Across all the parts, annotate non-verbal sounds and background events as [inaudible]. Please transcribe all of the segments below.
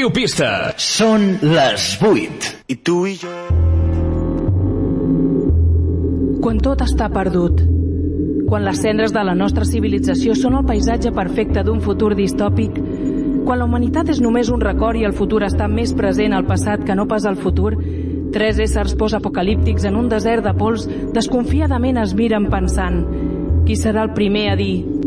Ràdio Pista. Són les 8. I tu i jo... Quan tot està perdut, quan les cendres de la nostra civilització són el paisatge perfecte d'un futur distòpic, quan la humanitat és només un record i el futur està més present al passat que no pas al futur, tres éssers postapocalíptics en un desert de pols desconfiadament es miren pensant. Qui serà el primer a dir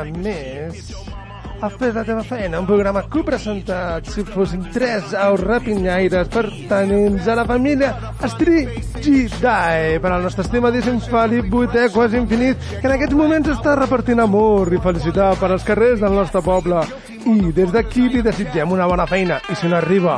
Vegada més a Fes la teva feina, un programa copresentat si fossin tres aus rapinyaires pertanents a la família Estrigidae per al nostre estimadíssim Felip vuitè quasi infinit que en aquests moments està repartint amor i felicitat per als carrers del nostre poble. I des d'aquí li desitgem una bona feina. I si no arriba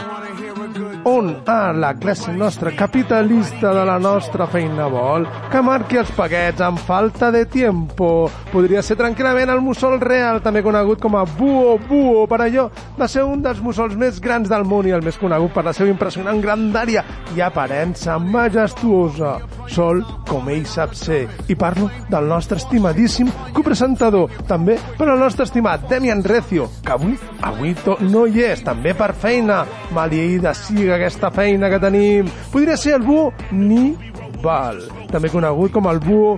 on a la classe nostra capitalista de la nostra feina vol que marqui els paquets amb falta de tiempo. Podria ser tranquil·lament el mussol real, també conegut com a Buo Buo. Per allò va ser un dels mussols més grans del món i el més conegut per la seva impressionant grandària i aparença majestuosa. Sol com ell sap ser. I parlo del nostre estimadíssim copresentador, també per al nostre estimat Demian Recio, que avui, avui to, no hi és, també per feina. Maleïda siga aquesta feina que tenim. Podria ser el búho Nival, també conegut com el búho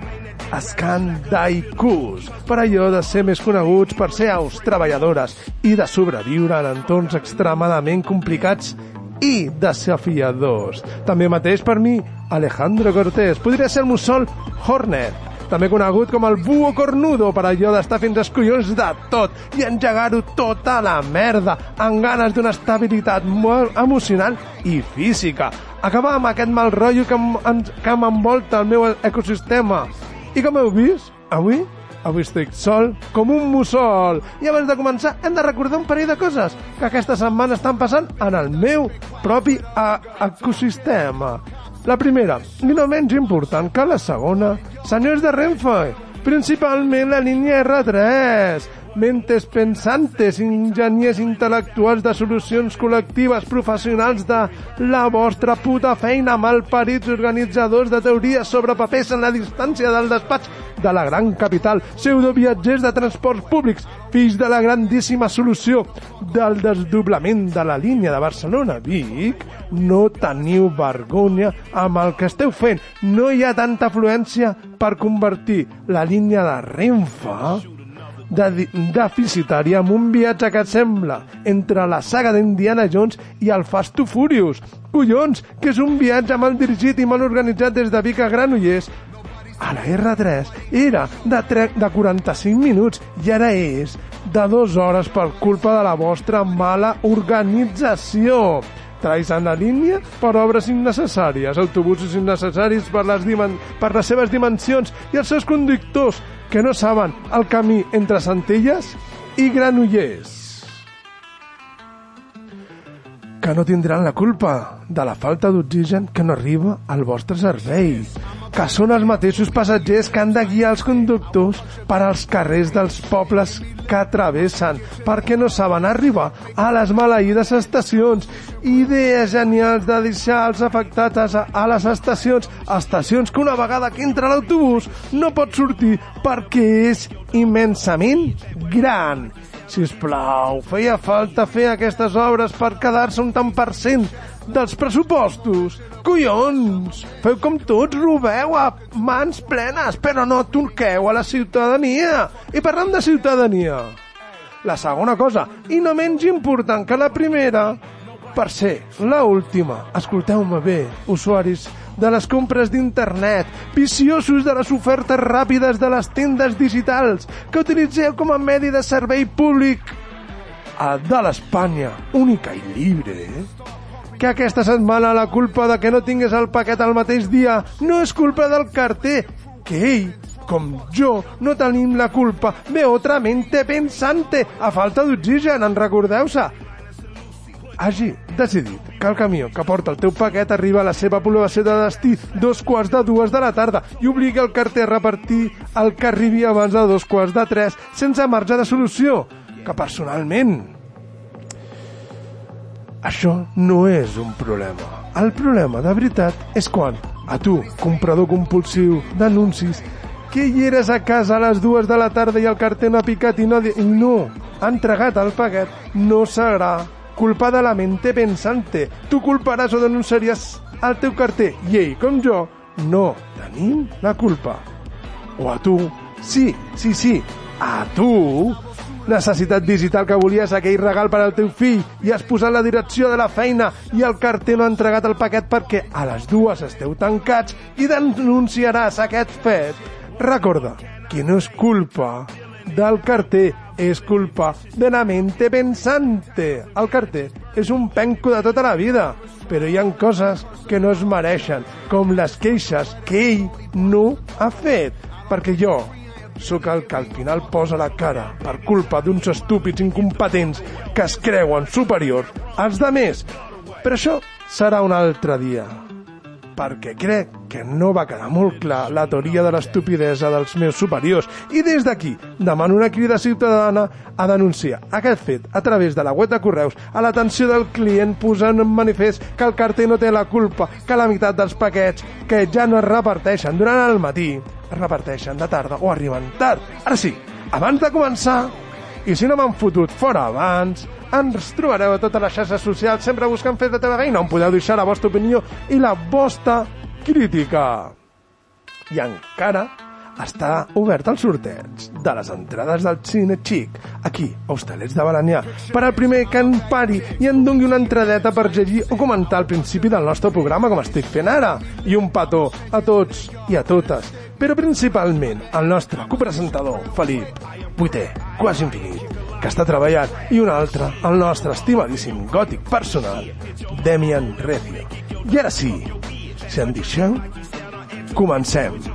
Scandicus, per allò de ser més coneguts per ser aus treballadores i de sobreviure en entorns extremadament complicats i desafiadors. També mateix per mi, Alejandro Cortés, podria ser el mussol Hornet, també conegut com el búho cornudo per allò d'estar fins als collons de tot i engegar-ho tota la merda amb ganes d'una estabilitat molt emocional i física. Acabar amb aquest mal rotllo que, que m'envolta el meu ecosistema. I com heu vist, avui Avui estic sol com un mussol. I abans de començar hem de recordar un parell de coses que aquesta setmana estan passant en el meu propi a- ecosistema. La primera, i no menys important que la segona, senyors de Renfe, principalment la línia R3, mentes pensantes, enginyers intel·lectuals de solucions col·lectives professionals de la vostra puta feina, malparits organitzadors de teories sobre papers en la distància del despatx de la gran capital, pseudoviatgers de transports públics, fills de la grandíssima solució del desdoblament de la línia de Barcelona-Vic, no teniu vergonya amb el que esteu fent. No hi ha tanta afluència per convertir la línia de Renfe de deficitària amb un viatge que sembla entre la saga d'Indiana Jones i el Fast to Furious. Collons, que és un viatge mal dirigit i mal organitzat des de Vic a Granollers a la R3 era de, tre- de 45 minuts i ara és de 2 hores per culpa de la vostra mala organització. Trais en la línia per obres innecessàries, autobusos innecessaris per les, dimen per les seves dimensions i els seus conductors que no saben el camí entre Centelles i Granollers. Que no tindran la culpa de la falta d'oxigen que no arriba al vostre servei, que són els mateixos passatgers que han de guiar els conductors per als carrers dels pobles que travessen, perquè no saben arribar a les maleïdes estacions. Idees genials de deixar els afectats a, les estacions, estacions que una vegada que entra l'autobús no pot sortir perquè és immensament gran. Si us plau, feia falta fer aquestes obres per quedar-se un tant per cent dels pressupostos. Collons! Feu com tots, robeu a mans plenes, però no torqueu a la ciutadania. I parlant de ciutadania, la segona cosa, i no menys important que la primera, per ser la última, escolteu-me bé, usuaris de les compres d'internet, viciosos de les ofertes ràpides de les tendes digitals que utilitzeu com a medi de servei públic a de l'Espanya única i lliure, que aquesta setmana la culpa de que no tingués el paquet el mateix dia no és culpa del carter, que ell, com jo, no tenim la culpa de otra mente pensante, a falta d'oxigen, en recordeu-se? hagi decidit que el camió que porta el teu paquet arriba a la seva població de destí dos quarts de dues de la tarda i obliga el carter a repartir el que arribi abans de dos quarts de tres sense marge de solució, que personalment això no és un problema. El problema, de veritat, és quan a tu, comprador compulsiu d'anuncis, que hi eres a casa a les dues de la tarda i el carter no ha picat i no, i no ha entregat el paquet, no serà culpa de la mente pensante. Tu culparàs o denunciaries al teu carter i ell, com jo, no tenim la culpa. O a tu, sí, sí, sí, a tu, necessitat digital que volies aquell regal per al teu fill i has posat la direcció de la feina i el carter no ha entregat el paquet perquè a les dues esteu tancats i denunciaràs aquest fet. Recorda que no és culpa del carter, és culpa de la mente pensante. El carter és un penco de tota la vida, però hi han coses que no es mereixen, com les queixes que ell no ha fet, perquè jo sóc el que al final posa la cara per culpa d'uns estúpids incompetents que es creuen superiors als de més. Però això serà un altre dia, perquè crec que no va quedar molt clar la teoria de l'estupidesa dels meus superiors i des d'aquí demano una crida ciutadana a denunciar aquest fet a través de la web de correus a l'atenció del client posant en manifest que el carter no té la culpa que la meitat dels paquets que ja no es reparteixen durant el matí es reparteixen de tarda o arriben tard. Ara sí, abans de començar, i si no m'han fotut fora abans, ens trobareu a totes les xarxes socials sempre buscant fer la teva feina on podeu deixar la vostra opinió i la vostra crítica. I encara està obert el sorteig de les entrades del Cine Xic, aquí, a Hostalets de Balanyà, per al primer que en pari i en dongui una entradeta per llegir o comentar al principi del nostre programa, com estic fent ara. I un petó a tots i a totes, però principalment al nostre copresentador, Felip, vuitè, quasi infinit, que està treballant, i un altre, el nostre estimadíssim gòtic personal, Demian Recio. I ara sí, si em deixeu, comencem. Shakira,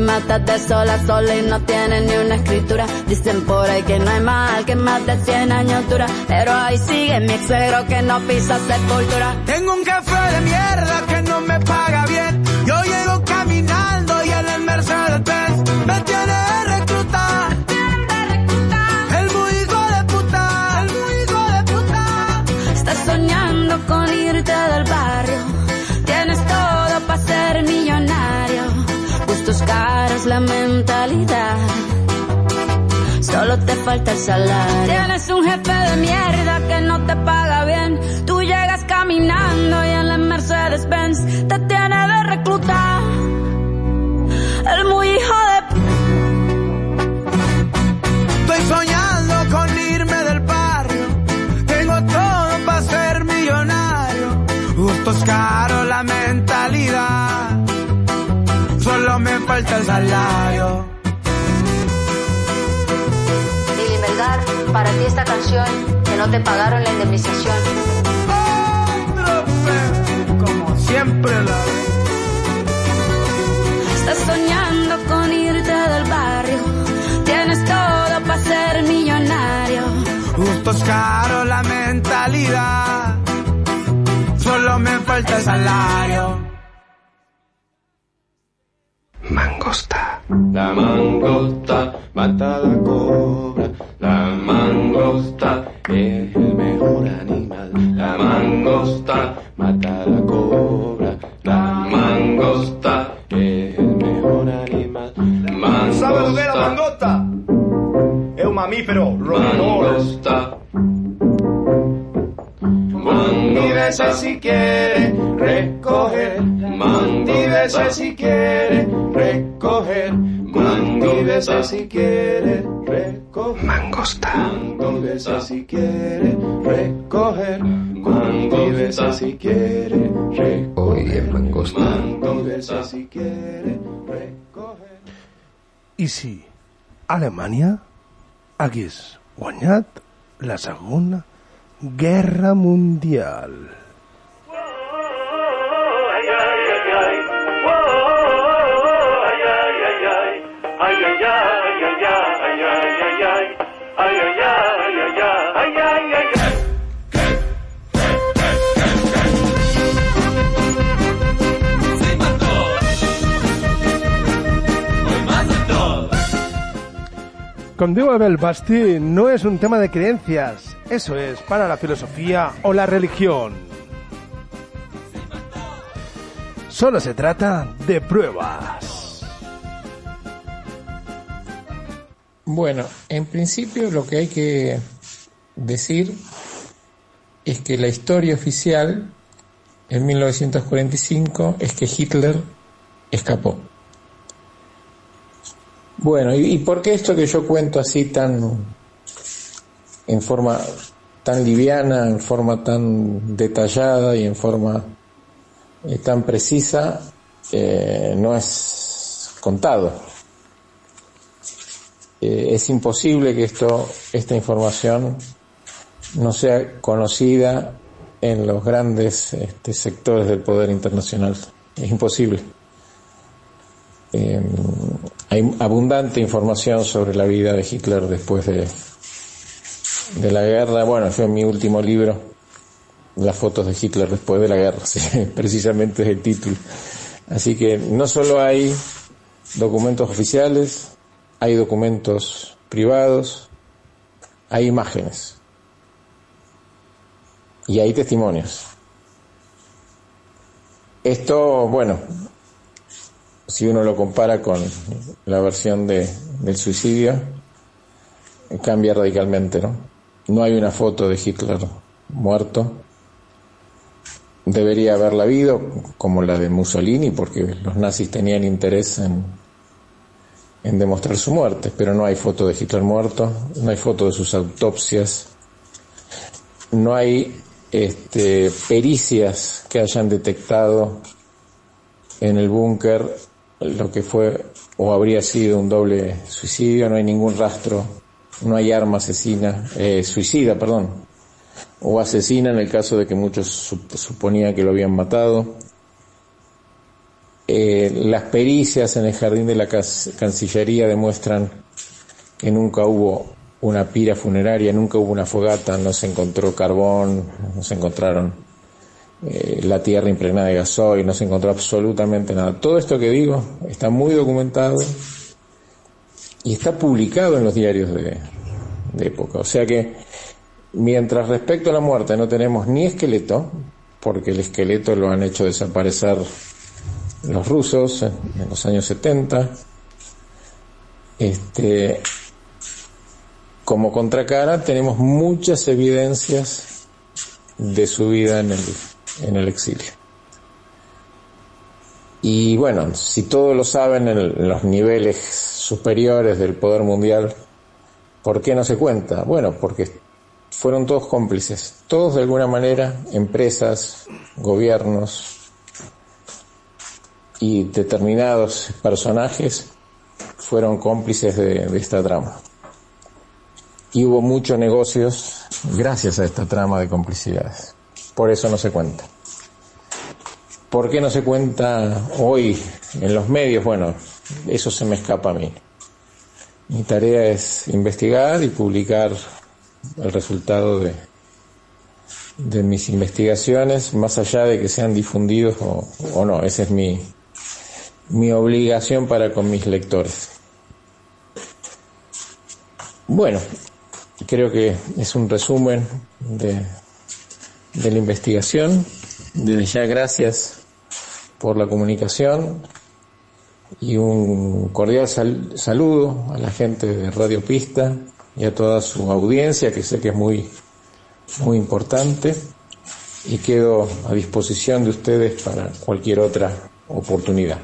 matas de sola a sola y no tienes ni una escritura. Dicen por ahí que no hay mal que más de 100 años dura. Pero ahí sigue mi ex que no pisa sepultura. falta el salario. Tienes un jefe de mierda que no te paga bien. Tú llegas caminando y en la Mercedes Benz te tiene de reclutar. El muy hijo de. Estoy soñando con irme del barrio. Tengo todo para ser millonario. Gusto es caro la mentalidad. Solo me falta el salario. Para ti esta canción que no te pagaron la indemnización. Como siempre la Estás soñando con irte del barrio. Tienes todo para ser millonario. Justo es caro la mentalidad. Solo me falta el salario. Mangosta. La mangosta mata la cobra. La mangosta es el mejor animal. La mangosta mata la cobra. La mangosta es el mejor animal. Mangosta. Sabe lo que é a mangota? É um mamífero roedor. Mangosta. Mangosta. si quiere recoger. Mangosta. si quiere recoger. Mangosta. si quiere recoger. Mangosta. Mangosta. si quiere recoger. Mangosta. si quiere recoger. Hoy en Mangosta. Mangosta. si quiere recoger. I si Alemanya hagués guanyat la Segona Guerra Mundial? Con diu Abel Basti, no es un tema de creencias, eso es para la filosofía o la religión. Solo se trata de pruebas. Bueno, en principio lo que hay que decir es que la historia oficial en 1945 es que Hitler escapó. Bueno, ¿y, y por qué esto que yo cuento así tan en forma tan liviana, en forma tan detallada y en forma eh, tan precisa eh, no es contado? Eh, es imposible que esto, esta información no sea conocida en los grandes este, sectores del poder internacional. Es imposible. Eh, hay abundante información sobre la vida de Hitler después de, la guerra. Bueno, en mi último libro, las fotos de Hitler después de la guerra, [laughs] sí, precisamente es el título. Así que no solo hay documentos oficiales, hay documentos privados, hay imágenes y hay testimonios. Esto, bueno, si uno lo compara con la versión de, del suicidio, cambia radicalmente, ¿no? No hay una foto de Hitler muerto. Debería haberla habido, como la de Mussolini, porque los nazis tenían interés en, en demostrar su muerte, pero no hay foto de Hitler muerto, no hay foto de sus autopsias, no hay este, pericias que hayan detectado en el búnker lo que fue o habría sido un doble suicidio, no hay ningún rastro, no hay arma asesina, eh, suicida, perdón, o asesina en el caso de que muchos sup- suponían que lo habían matado. Eh, las pericias en el jardín de la Cancillería demuestran que nunca hubo una pira funeraria, nunca hubo una fogata, no se encontró carbón, no se encontraron eh, la tierra impregnada de gasoil, no se encontró absolutamente nada. Todo esto que digo está muy documentado y está publicado en los diarios de, de época. O sea que mientras respecto a la muerte no tenemos ni esqueleto, porque el esqueleto lo han hecho desaparecer los rusos en, los años 70, este, como contracara tenemos muchas evidencias de su vida en el, en el exilio. Y bueno, si todos lo saben en, los niveles superiores del poder mundial, ¿por qué no se cuenta? Bueno, porque fueron todos cómplices, todos de alguna manera, empresas, gobiernos, y determinados personajes fueron cómplices de esta trama. Y hubo muchos negocios gracias a esta trama de complicidades. Por eso no se cuenta. ¿Por qué no se cuenta hoy en los medios? Bueno, eso se me escapa a mí. Mi tarea es investigar y publicar el resultado de, de mis investigaciones, más allá de que sean difundidos o, o no. Esa es mi, mi obligación para con mis lectores. Bueno, creo que es un resumen de, de la investigación. Desde ya gracias por la comunicación y un cordial sal saludo a la gente de Radio Pista y a toda su audiencia, que sé que es muy, muy importante, y quedo a disposición de ustedes para cualquier otra oportunidad.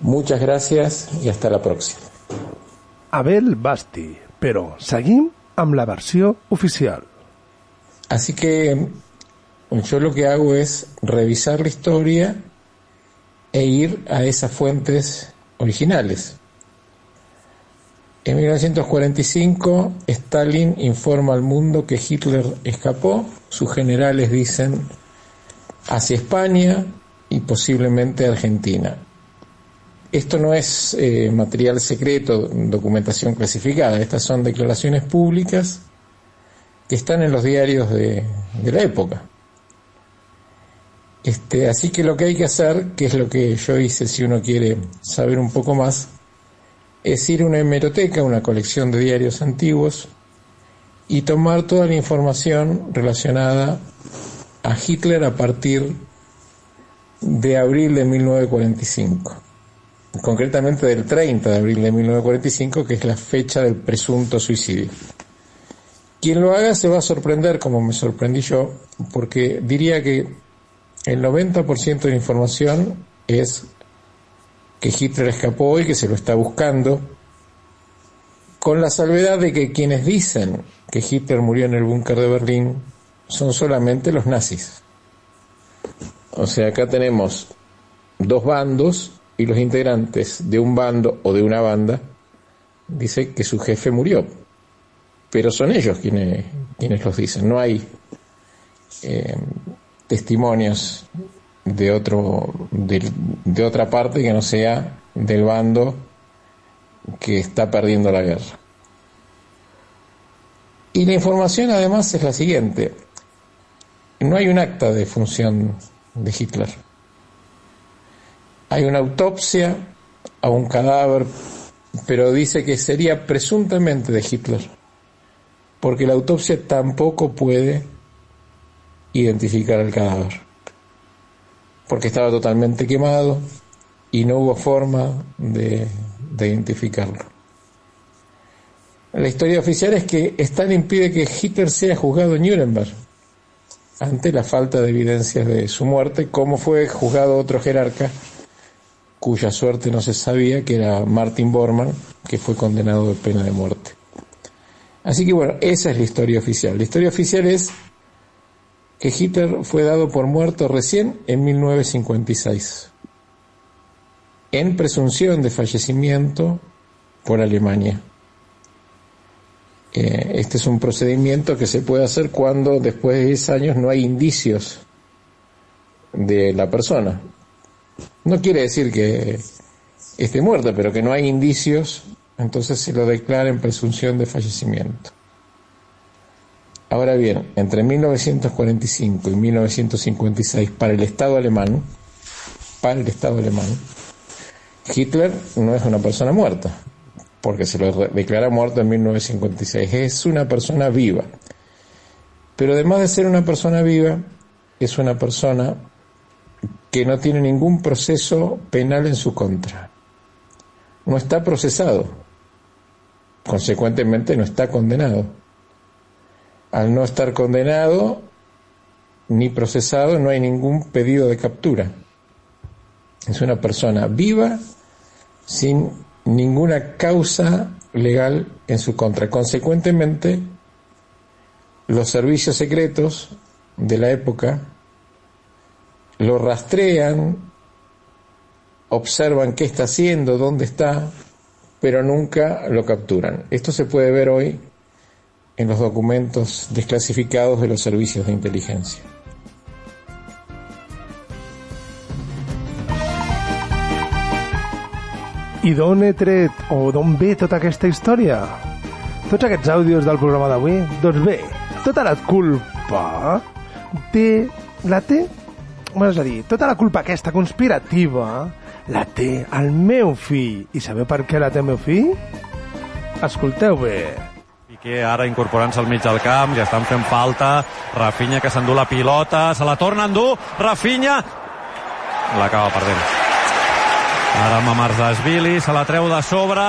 Muchas gracias y hasta la próxima. Abel Basti, però seguim amb la versió oficial. Así que yo lo que hago es revisar la historia e ir a esas fuentes originales. En 1945, Stalin informa al mundo que Hitler escapó, sus generales dicen hacia España y posiblemente Argentina. Esto no es eh, material secreto, documentación clasificada, estas son declaraciones públicas que están en los diarios de, de la época. Este, así que lo que hay que hacer, que es lo que yo hice si uno quiere saber un poco más, es ir a una hemeroteca, una colección de diarios antiguos, y tomar toda la información relacionada a Hitler a partir de abril de 1945. Concretamente del 30 de abril de 1945, que es la fecha del presunto suicidio. Quien lo haga se va a sorprender, como me sorprendí yo, porque diría que el 90% de la información es que Hitler escapó y que se lo está buscando, con la salvedad de que quienes dicen que Hitler murió en el búnker de Berlín son solamente los nazis. O sea, acá tenemos dos bandos y los integrantes de un bando o de una banda dicen que su jefe murió. Pero son ellos quienes, quienes los dicen, no hay eh, testimonios de otro de, de, otra parte que no sea del bando que está perdiendo la guerra. Y la información además es la siguiente. No hay un acta de función de Hitler. Hay una autopsia a un cadáver, pero dice que sería presuntamente de Hitler, porque la autopsia tampoco puede identificar el cadáver, porque estaba totalmente quemado y no hubo forma de, de identificarlo. La historia oficial es que Stalin pide que Hitler sea juzgado en Nuremberg ante la falta de evidencias de su muerte, como fue juzgado otro jerarca cuya suerte no se sabía, que era Martin Bormann, que fue condenado de pena de muerte. Así que bueno, esa es la historia oficial. La historia oficial es que Hitler fue dado por muerto recién en 1956, en presunción de fallecimiento por Alemania. Eh, este es un procedimiento que se puede hacer cuando después de 10 años no hay indicios de la persona. No quiere decir que esté muerta, pero que no hay indicios, entonces se lo declara en presunción de fallecimiento. Ahora bien, entre 1945 y 1956, para el Estado alemán, para el Estado alemán, Hitler no es una persona muerta, porque se lo declara muerto en 1956, es una persona viva. Pero además de ser una persona viva, es una persona que no tiene ningún proceso penal en su contra. No está procesado, consecuentemente no está condenado al no estar condenado ni procesado, no hay ningún pedido de captura. Es una persona viva sin ninguna causa legal en su contra. Consecuentemente, los servicios secretos de la época lo rastrean observan qué está haciendo, dónde está, pero nunca lo capturan. Esto se puede ver hoy en los documentos desclasificados de los servicios de inteligencia. I d'on he tret, o d'on ve tota aquesta història? Tots aquests àudios del programa d'avui? Doncs bé, tota la culpa té... la té? És a dir, tota la culpa aquesta conspirativa la té el meu fill. I sabeu per què la té el meu fill? Escolteu bé. Piqué ara incorporant-se al mig del camp, li estan fent falta, Rafinha que s'endú la pilota, se la torna a endur, Rafinha l'acaba perdent. Ara Mamarsdashvili se la treu de sobre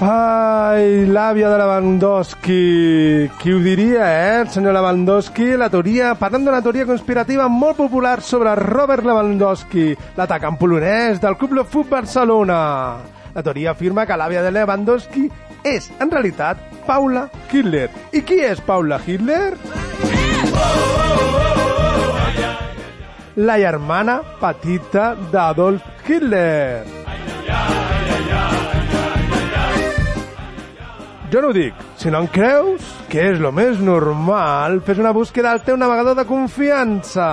Ai, l'àvia de Lewandowski. Qui ho diria, eh, senyor Lewandowski? La teoria, parlant d'una teoria conspirativa molt popular sobre Robert Lewandowski, l'atacant polonès del Club de Futbol Barcelona. La teoria afirma que l'àvia de Lewandowski és, en realitat, Paula Hitler. I qui és Paula Hitler? La germana petita d'Adolf Hitler. Jo no ho dic. Si no en creus, que és lo més normal, fes una búsqueda al teu navegador de confiança.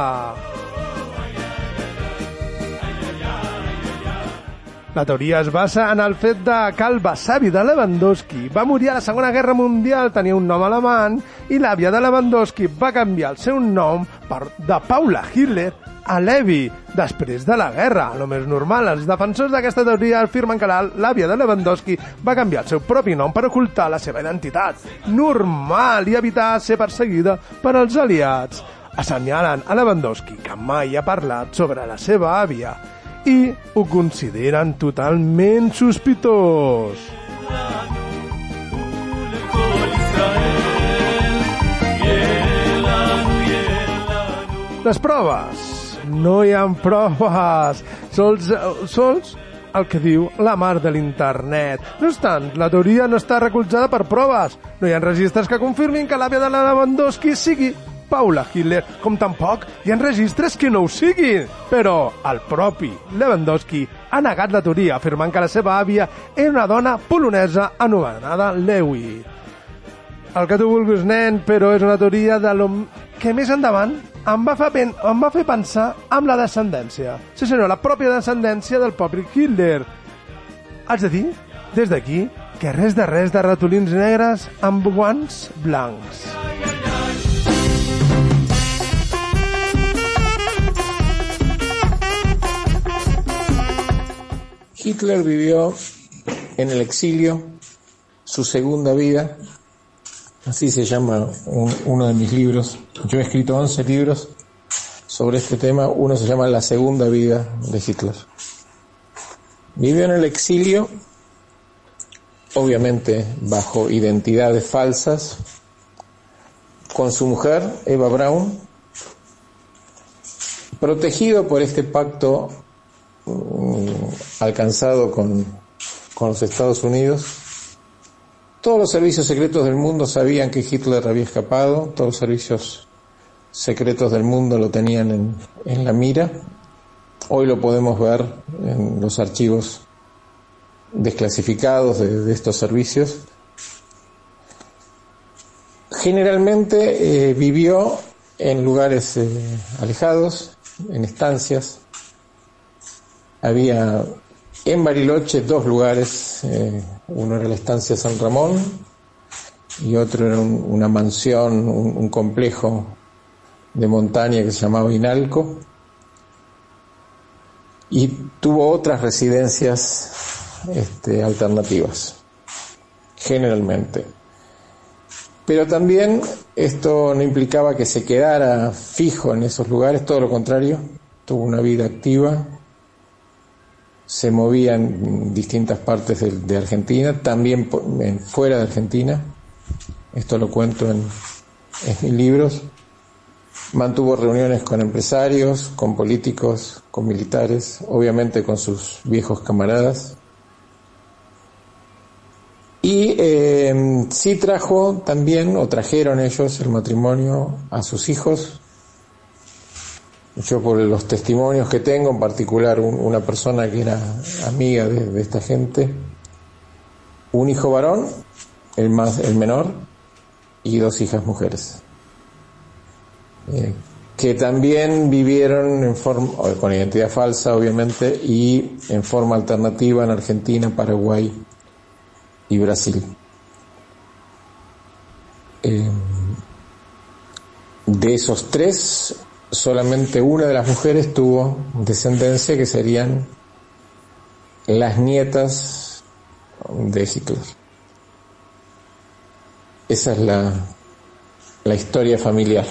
La teoria es basa en el fet de que el besavi de Lewandowski va morir a la Segona Guerra Mundial, tenia un nom alemany, i l'àvia de Lewandowski va canviar el seu nom per de Paula Hitler a Levi, després de la guerra. El més normal, els defensors d'aquesta teoria afirmen que l'àvia de Lewandowski va canviar el seu propi nom per ocultar la seva identitat. Normal i evitar ser perseguida per als aliats. Assenyalen a Lewandowski que mai ha parlat sobre la seva àvia i ho consideren totalment sospitós. Les proves. No hi ha proves. Sols, sols el que diu la mar de l'internet. No obstant, la teoria no està recolzada per proves. No hi ha registres que confirmin que l'àvia de la Lewandowski sigui Paula Hitler, com tampoc hi ha registres que no ho siguin. Però el propi Lewandowski ha negat la teoria, afirmant que la seva àvia era una dona polonesa anomenada Lewi. El que tu vulguis, nen, però és una teoria de lo que més endavant em va, fer, pen em va fer pensar amb la descendència. Sí, senyor, la pròpia descendència del pobre Hitler. Haig de dir, des d'aquí, que res de res de ratolins negres amb guants blancs. Hitler vivió en el exilio su segunda vida, así se llama un, uno de mis libros. Yo he escrito 11 libros sobre este tema, uno se llama La segunda vida de Hitler. Vivió en el exilio, obviamente bajo identidades falsas, con su mujer, Eva Braun, protegido por este pacto mm, alcanzado con, con los Estados Unidos. Todos los servicios secretos del mundo sabían que Hitler había escapado, todos los servicios secretos del mundo lo tenían en, en la mira. Hoy lo podemos ver en los archivos desclasificados de, de estos servicios. Generalmente eh, vivió en lugares eh, alejados, en estancias. Había en Bariloche dos lugares, eh, uno era la estancia San Ramón y otro era un, una mansión, un, un, complejo de montaña que se llamaba Inalco. Y tuvo otras residencias este, alternativas, generalmente. Pero también esto no implicaba que se quedara fijo en esos lugares, todo lo contrario, tuvo una vida activa, se movía en distintas partes de, de Argentina, también fuera de Argentina. Esto lo cuento en, en mis libros. Mantuvo reuniones con empresarios, con políticos, con militares, obviamente con sus viejos camaradas. Y eh, sí trajo también, o trajeron ellos el matrimonio a sus hijos. Yo por los testimonios que tengo, en particular un- una persona que era amiga de, esta gente, un hijo varón, el más, el menor, y dos hijas mujeres. Eh, que también vivieron en forma, con identidad falsa obviamente, y en forma alternativa en Argentina, Paraguay y Brasil. Eh, de esos tres, solamente una de las mujeres tuvo descendencia que serían las nietas de Hitler. Esa es la, la historia familiar.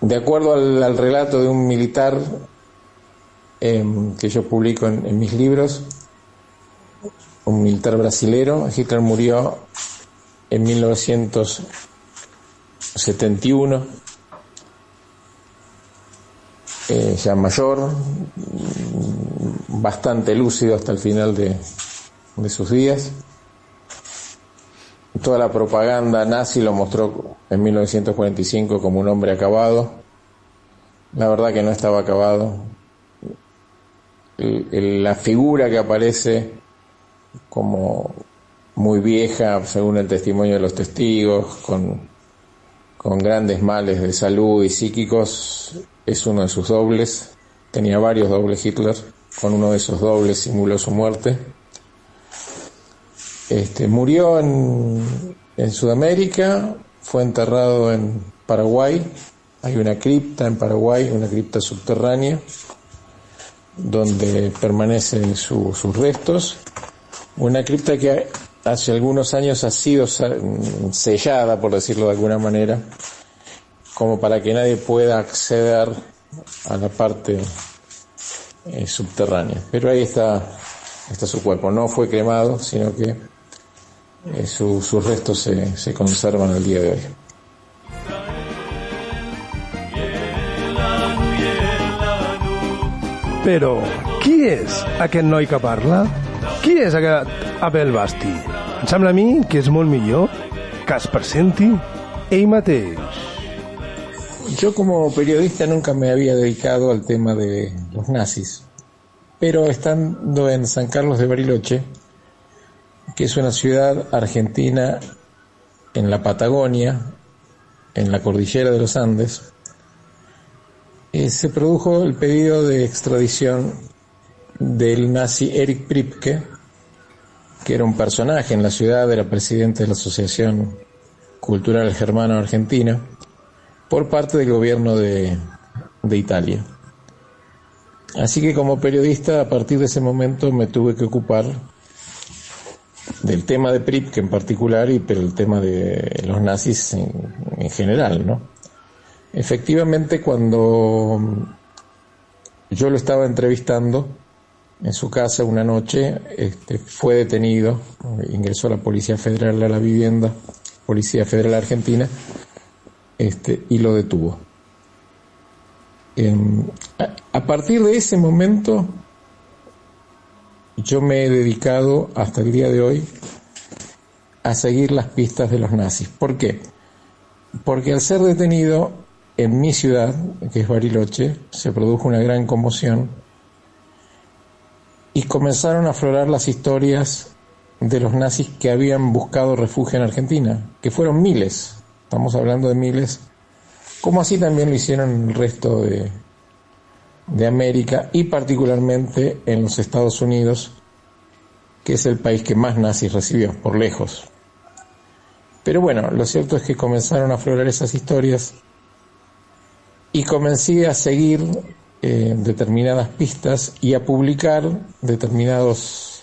De acuerdo al, relato de un militar em, que yo publico en, en mis libros, un militar brasilero, Hitler murió en 1971, eh, ya mayor, bastante lúcido hasta el final de, de sus días. Toda la propaganda nazi lo mostró en 1945 como un hombre acabado. La verdad que no estaba acabado. El- la figura que aparece como muy vieja, según el testimonio de los testigos, con, con grandes males de salud y psíquicos, es uno de sus dobles. Tenía varios dobles Hitler. Con uno de esos dobles simuló su muerte. Este, murió en, en Sudamérica, fue enterrado en Paraguay. Hay una cripta en Paraguay, una cripta subterránea, donde permanecen su- sus restos. Una cripta que hace algunos años ha sido sellada, por decirlo de alguna manera, como para que nadie pueda acceder a la parte eh, subterránea. Pero ahí está, está su cuerpo. No fue cremado, sino que eh, su- sus restos se, se conservan al día de hoy. Però qui és aquest noi que parla? Qui és aquest Abel Basti? Em a mi que és molt millor que es presenti ell mateix. Yo como periodista nunca me había dedicado al tema de los nazis, pero estando en San Carlos de Bariloche, que es una ciudad argentina en la Patagonia, en la cordillera de los Andes, eh, se produjo el pedido de extradición del nazi Erich Pripke, que era un personaje en la ciudad, era presidente de la Asociación Cultural Germano-Argentina, por parte del gobierno de, Italia. Así que como periodista, a partir de ese momento me tuve que ocupar del tema de Pripke en particular, y pero el tema de los nazis en, en general, ¿no? Efectivamente, cuando yo lo estaba entrevistando en su casa una noche, este, fue detenido, ingresó la Policía Federal a la vivienda, Policía Federal Argentina, este, y lo detuvo. Em, a, partir de ese momento, yo me he dedicado hasta el día de hoy a seguir las pistas de los nazis. ¿Por qué? Porque al ser detenido en mi ciudad, que es Bariloche, se produjo una gran conmoción y comenzaron a aflorar las historias de los nazis que habían buscado refugio en Argentina, que fueron miles, estamos hablando de miles, como así también lo hicieron en el resto de, de América y particularmente en los Estados Unidos, que es el país que más nazis recibió, por lejos. Pero bueno, lo cierto es que comenzaron a aflorar esas historias y comencé a seguir eh, determinadas pistas y a publicar determinados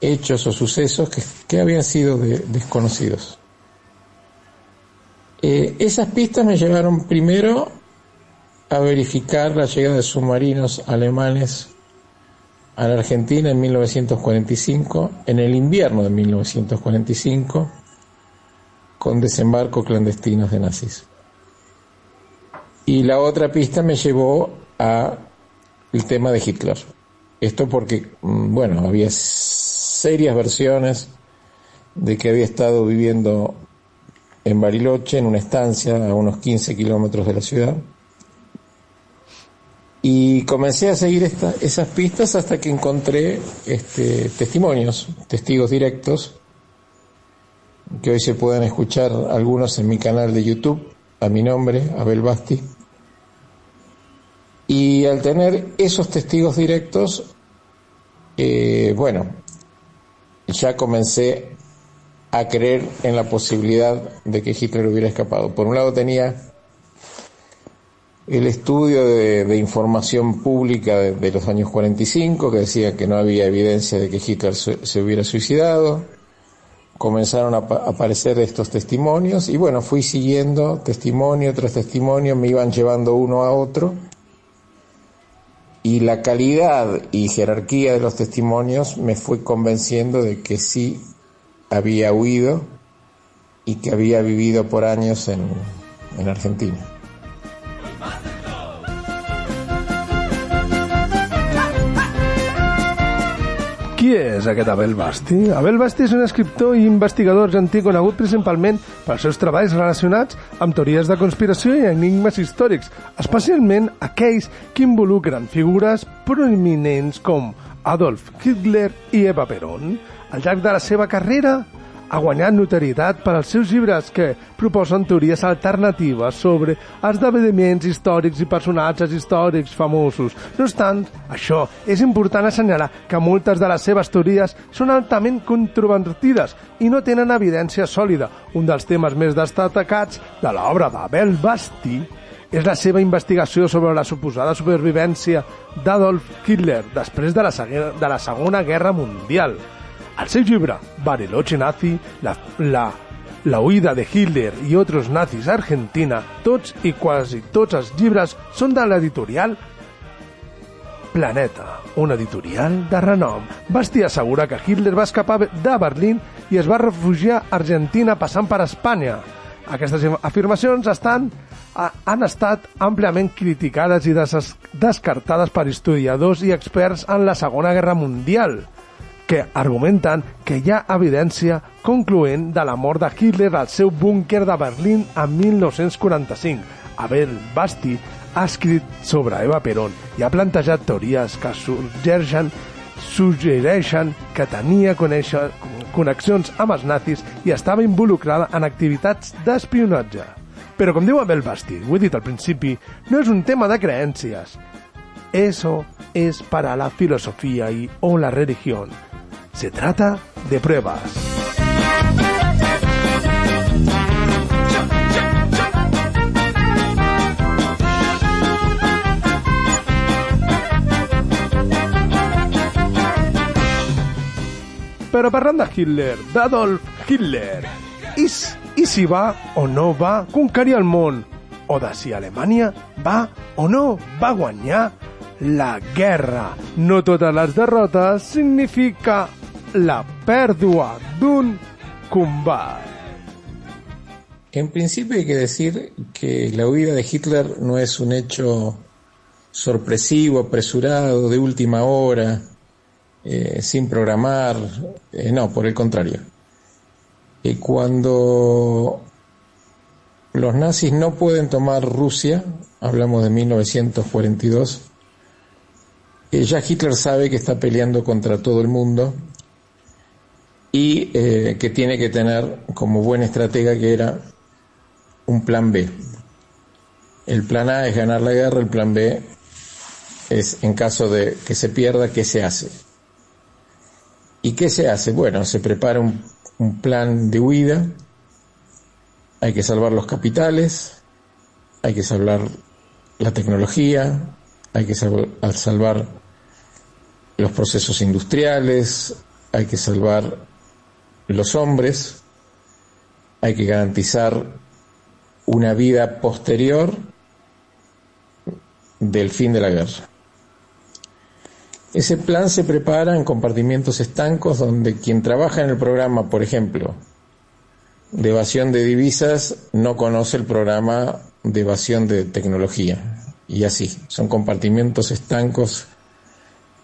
hechos o sucesos que, que habían sido de- desconocidos. Eh, esas pistas me llevaron primero a verificar la llegada de submarinos alemanes a la Argentina en 1945, en el invierno de 1945, con desembarco clandestinos de nazis. Y la otra pista me llevó a el tema de Hitler. Esto porque, mm, bueno, había serias versiones de que había estado viviendo en Bariloche, en una estancia a unos 15 kilómetros de la ciudad. Y comencé a seguir esta- esas pistas hasta que encontré este, testimonios, testigos directos, que hoy se pueden escuchar algunos en mi canal de YouTube, a mi nombre, Abel Basti. Y al tener esos testigos directos, eh, bueno, ya comencé a creer en la posibilidad de que Hitler hubiera escapado. Por un lado tenía el estudio de, información pública de, los años 45 que decía que no había evidencia de que Hitler se, hubiera suicidado. Comenzaron a apa- aparecer estos testimonios y bueno, fui siguiendo testimonio tras testimonio, me iban llevando uno a otro y la calidad y jerarquía de los testimonios me fue convenciendo de que sí había huido y que había vivido por años en, en Argentina. Qui és aquest Abel Basti? Abel Basti és un escriptor i investigador argentí conegut principalment pels seus treballs relacionats amb teories de conspiració i enigmes històrics, especialment aquells que involucren figures prominents com Adolf Hitler i Eva Perón. Al llarg de la seva carrera ha guanyat notorietat per als seus llibres que proposen teories alternatives sobre esdeveniments històrics i personatges històrics famosos. No obstant, això és important assenyalar que moltes de les seves teories són altament controvertides i no tenen evidència sòlida. Un dels temes més destacats de l'obra d'Abel Basti és la seva investigació sobre la suposada supervivència d'Adolf Hitler després de la, de la Segona Guerra Mundial. Al seu llibre Bariloche Nazi, la, la, la huida de Hitler i otros nazis a Argentina, tots i quasi tots els llibres són de l'editorial Planeta, un editorial de renom. Basti assegura que Hitler va escapar de Berlín i es va refugiar a Argentina passant per Espanya. Aquestes afirmacions estan, ha- han estat àmpliament criticades i des descartades per historiadors i experts en la Segona Guerra Mundial que argumenten que hi ha evidència concloent de la mort de Hitler al seu búnquer de Berlín en 1945. Abel Basti ha escrit sobre Eva Perón i ha plantejat teories que suggereixen suggereixen que tenia conèixer, connexions amb els nazis i estava involucrada en activitats d'espionatge. Però com diu Abel Basti, ho he dit al principi, no és un tema de creencias. Eso es para la filosofía y o la religión. Se trata de pruebas. Pero Parranda Hitler, Adolf Hitler, is, y si va o no va con Cari Almón, o da si Alemania va o no va a guanyar la guerra. No totes les derrotes significa la pèrdua d'un combat. En principio hay que decir que la huida de Hitler no es un hecho sorpresivo, apresurado, de última hora, eh, sin programar, eh, no, por el contrario. Cuando los nazis no pueden tomar Rusia, hablamos de 1942, eh, ya Hitler sabe que está peleando contra todo el mundo y eh, que tiene que tener como buen estratega que era un plan B. El plan A es ganar la guerra, el plan B es en caso de que se pierda, ¿qué se hace? ¿Y qué se hace? Bueno, se prepara un, un plan de huida, hay que salvar los capitales, hay que salvar la tecnología, hay que sal- al salvar los procesos industriales, hay que salvar los hombres, hay que garantizar una vida posterior del fin de la guerra. Ese plan se prepara en compartimientos estancos donde quien trabaja en el programa, por ejemplo, de evasión de divisas, no conoce el programa de evasión de tecnología. Y así, son compartimentos estancos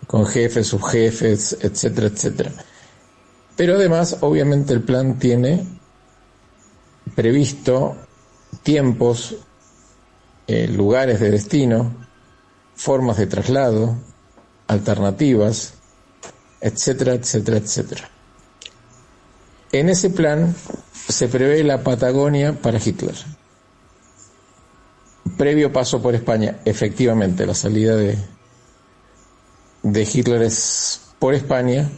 con jefes, subjefes, etcétera, etcétera. Pero además, obviamente, el plan tiene previsto tiempos, eh, lugares de destino, formas de traslado, alternativas, etcétera, etcétera, etcétera. En ese plan se prevé la Patagonia para Hitler. Previo paso por España, efectivamente, la salida de, de Hitler es por España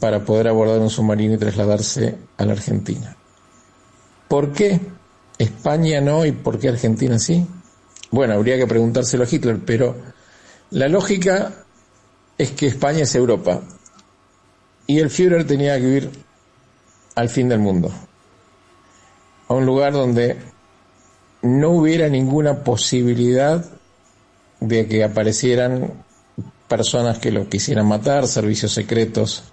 para poder abordar un submarino y trasladarse a la Argentina. ¿Por qué España no y por qué Argentina sí? Bueno, habría que preguntárselo a Hitler, pero la lógica es que España es Europa y el Führer tenía que ir al fin del mundo, a un lugar donde no hubiera ninguna posibilidad de que aparecieran personas que lo quisieran matar, servicios secretos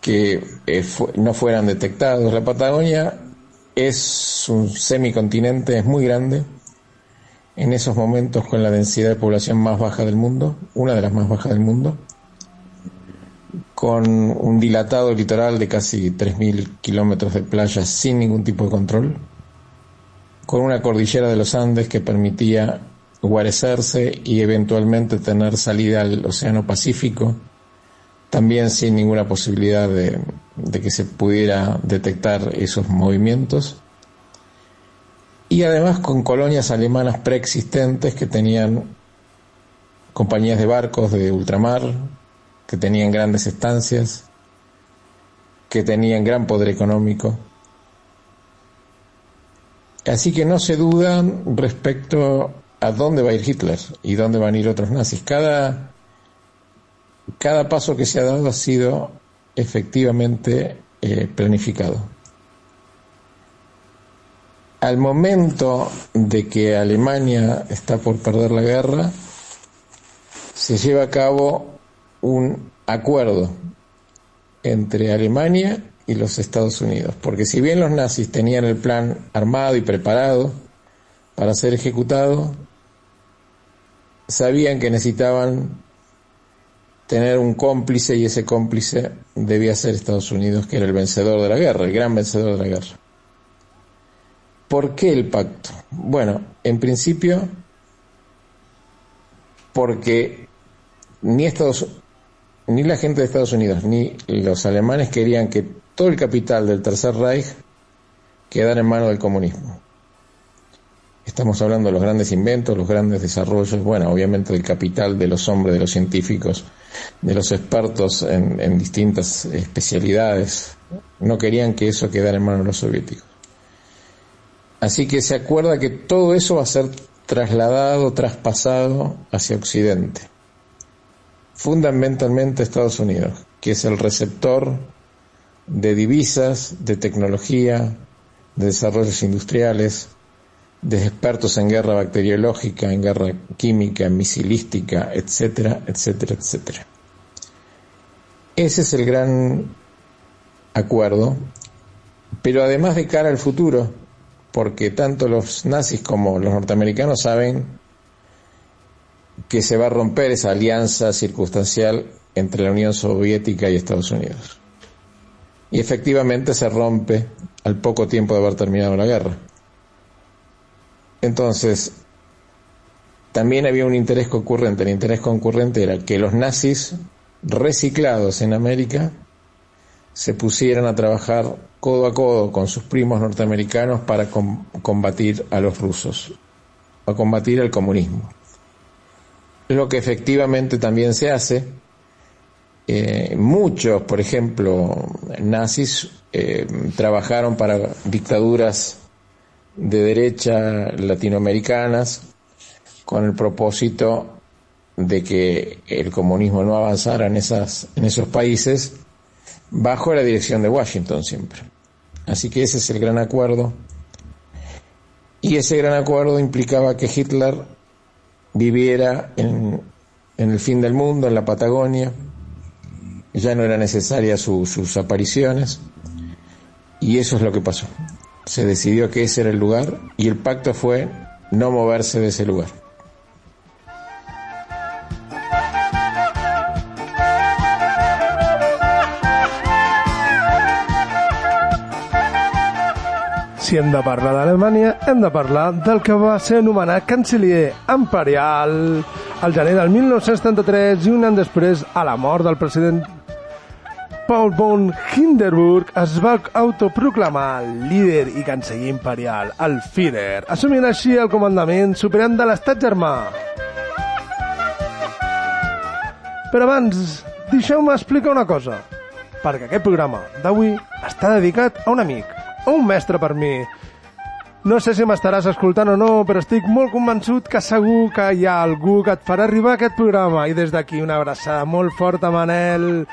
que eh, no fueran detectados. La Patagonia es un semicontinente, es muy grande, en esos momentos con la densidad de población más baja del mundo, una de las más bajas del mundo, con un dilatado litoral de casi 3.000 kilómetros de playa sin ningún tipo de control, con una cordillera de los Andes que permitía guarecerse y eventualmente tener salida al Océano Pacífico, también sin ninguna posibilidad de, de que se pudiera detectar esos movimientos. Y además con colonias alemanas preexistentes que tenían compañías de barcos de ultramar, que tenían grandes estancias, que tenían gran poder económico. Así que no se dudan respecto a dónde va a ir Hitler y dónde van a ir otros nazis. Cada cada paso que se ha dado ha sido efectivamente eh, planificado. Al momento de que Alemania está por perder la guerra, se lleva a cabo un acuerdo entre Alemania y los Estados Unidos, porque si bien los nazis tenían el plan armado y preparado para ser ejecutado, sabían que necesitaban tener un cómplice y ese cómplice debía ser Estados Unidos, que era el vencedor de la guerra, el gran vencedor de la guerra. ¿Por qué el pacto? Bueno, en principio porque ni Estados ni la gente de Estados Unidos ni los alemanes querían que todo el capital del Tercer Reich quedara en manos del comunismo. Estamos hablando de los grandes inventos, los grandes desarrollos, bueno, obviamente del capital de los hombres, de los científicos, de los expertos en, distintas especialidades. No querían que eso quedara en manos de los soviéticos. Así que se acuerda que todo eso va a ser trasladado, traspasado hacia Occidente. Fundamentalmente Estados Unidos, que es el receptor de divisas, de tecnología, de desarrollos industriales, de expertos en guerra bacteriológica, en guerra química, misilística, etcétera, etcétera, etcétera. Ese es el gran acuerdo, pero además de cara al futuro, porque tanto los nazis como los norteamericanos saben que se va a romper esa alianza circunstancial entre la Unión Soviética y Estados Unidos. Y efectivamente se rompe al poco tiempo de haber terminado la guerra. Entonces, también había un interés concurrente. El interés concurrente era que los nazis reciclados en América se pusieran a trabajar codo a codo con sus primos norteamericanos para combatir a los rusos, a combatir al comunismo. Lo que efectivamente también se hace. Eh, muchos, por ejemplo, nazis eh, trabajaron para dictaduras de derecha latinoamericanas con el propósito de que el comunismo no avanzara en, esas, en esos países bajo la dirección de Washington siempre. Así que ese es el gran acuerdo. Y ese gran acuerdo implicaba que Hitler viviera en en el fin del mundo, en la Patagonia. Ya no eran necesarias su- sus apariciones. Y eso es lo que pasó. Se decidió que ese era el lugar y el pacto fue no moverse de ese lugar. Si hem de parlar d'Alemanya, hem de parlar del que va ser anomenat canciller imperial al gener del 1933 i un any després, a la mort del president Paul von Hindenburg es va autoproclamar líder i canceller imperial, el Führer, assumint així el comandament suprem de l'estat germà. Però abans, deixeu-me explicar una cosa, perquè aquest programa d'avui està dedicat a un amic, a un mestre per mi. No sé si m'estaràs escoltant o no, però estic molt convençut que segur que hi ha algú que et farà arribar aquest programa. I des d'aquí una abraçada molt forta, Manel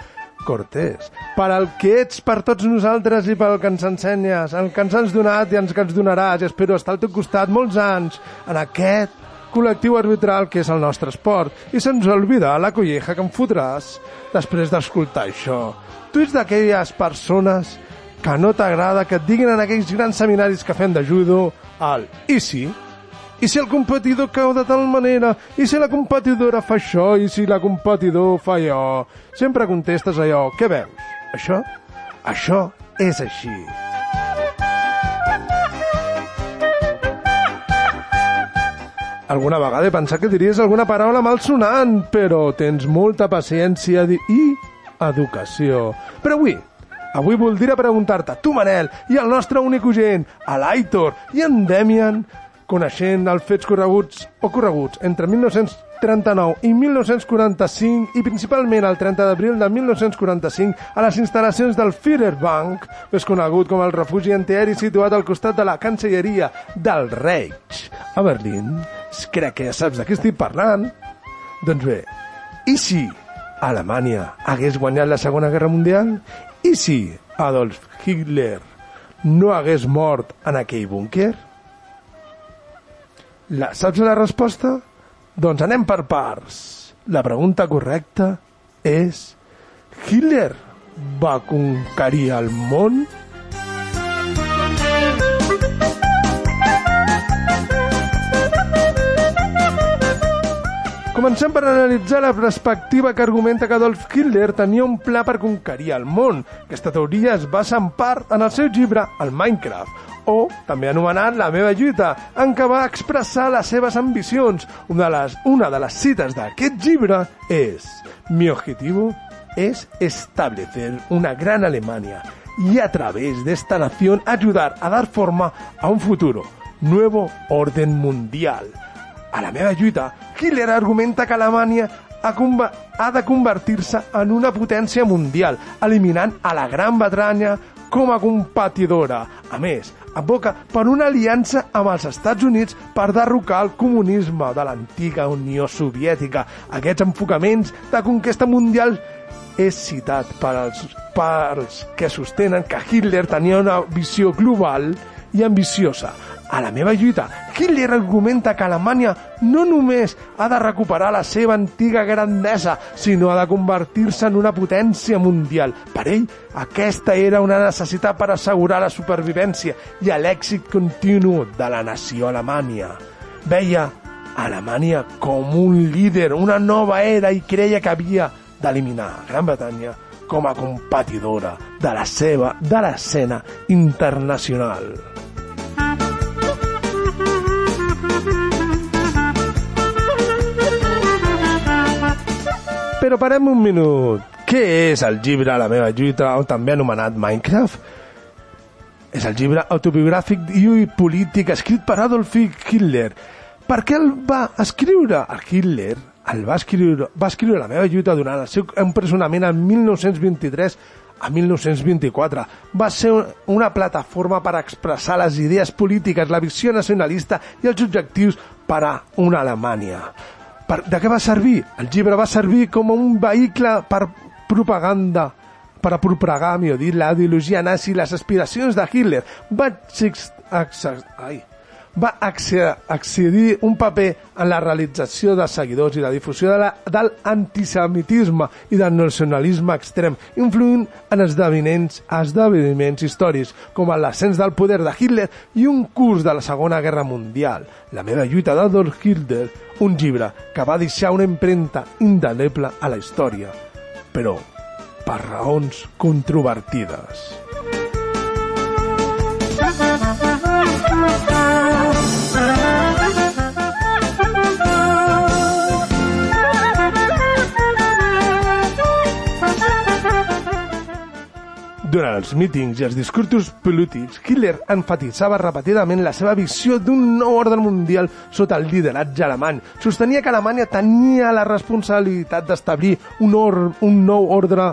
Cortés. Per al que ets per tots nosaltres i pel que ens ensenyes, el que ens has donat i ens que ens donaràs. I espero estar al teu costat molts anys en aquest col·lectiu arbitral que és el nostre esport. I se'ns olvida la colleja que em fotràs després d'escoltar això. Tu ets d'aquelles persones que no t'agrada que et diguin en aquells grans seminaris que fem de judo el i si? I si el competidor cau de tal manera? I si la competidora fa això? I si la competidor fa allò? Sempre contestes allò. Què veus? Això? Això és així. Alguna vegada he pensat que diries alguna paraula malsonant, però tens molta paciència i educació. Però avui, avui voldria preguntar-te, tu Manel, i el nostre únic gent, a l'Aitor i en Demian, coneixent els fets correguts o correguts entre 1939 i 1945 i principalment el 30 d'abril de 1945 a les instal·lacions del Führerbank, més conegut com el refugi antiaeri situat al costat de la Cancelleria del Reich a Berlín. Crec que ja saps de què estic parlant. Doncs bé, i si Alemanya hagués guanyat la Segona Guerra Mundial? I si Adolf Hitler no hagués mort en aquell búnquer? La, saps la resposta? Doncs anem per parts. La pregunta correcta és Hitler va conquerir el món? Comencem per analitzar la perspectiva que argumenta que Adolf Hitler tenia un pla per conquerir el món. Aquesta teoria es basa en part en el seu llibre, el Minecraft, o també anomenat La meva lluita, en què va expressar les seves ambicions. Una de les, una de les cites d'aquest llibre és Mi objetivo es establecer una gran Alemania y a través de esta nación ayudar a dar forma a un futuro, nuevo orden mundial. A la meva lluita, Hitler argumenta que Alemanya ha, ha de convertir-se en una potència mundial, eliminant a la Gran Bretanya com a competidora. A més, advoca per una aliança amb els Estats Units per derrocar el comunisme de l'antiga Unió Soviètica. Aquests enfocaments de conquesta mundial és citat per als, per als que sostenen que Hitler tenia una visió global i ambiciosa. A la meva lluita, Hitler argumenta que Alemanya no només ha de recuperar la seva antiga grandesa, sinó ha de convertir-se en una potència mundial. Per ell, aquesta era una necessitat per assegurar la supervivència i l'èxit continu de la nació alemanya. Veia Alemanya com un líder, una nova era i creia que havia d'eliminar Gran Bretanya com a competidora de la seva de l'escena internacional. Però parem un minut. Què és el llibre La meva lluita, o també anomenat Minecraft? És el llibre autobiogràfic i polític escrit per Adolf Hitler. Per què el va escriure? El Hitler el va escriure, va escriure La meva lluita durant el seu empresonament en 1923 a 1924. Va ser una plataforma per expressar les idees polítiques, la visió nacionalista i els objectius per a una Alemanya. Per, de què va servir? El llibre va servir com un vehicle per propaganda per propagar, millor dit, la ideologia nazi i les aspiracions de Hitler. Va, ai, va acce- accedir un paper en la realització de seguidors i la difusió de la, del antisemitisme i del nacionalisme extrem, influint en esdeveniments, esdeveniments històrics com l'ascens del poder de Hitler i un curs de la Segona Guerra Mundial, La meva lluita d'Adolf Hitler, un llibre que va deixar una empremta indeleble a la història, però per raons controvertides. Durant els mítings i els discursos polítics, Hitler enfatitzava repetidament la seva visió d'un nou ordre mundial sota el lideratge alemany. Sostenia que Alemanya tenia la responsabilitat d'establir un, un nou ordre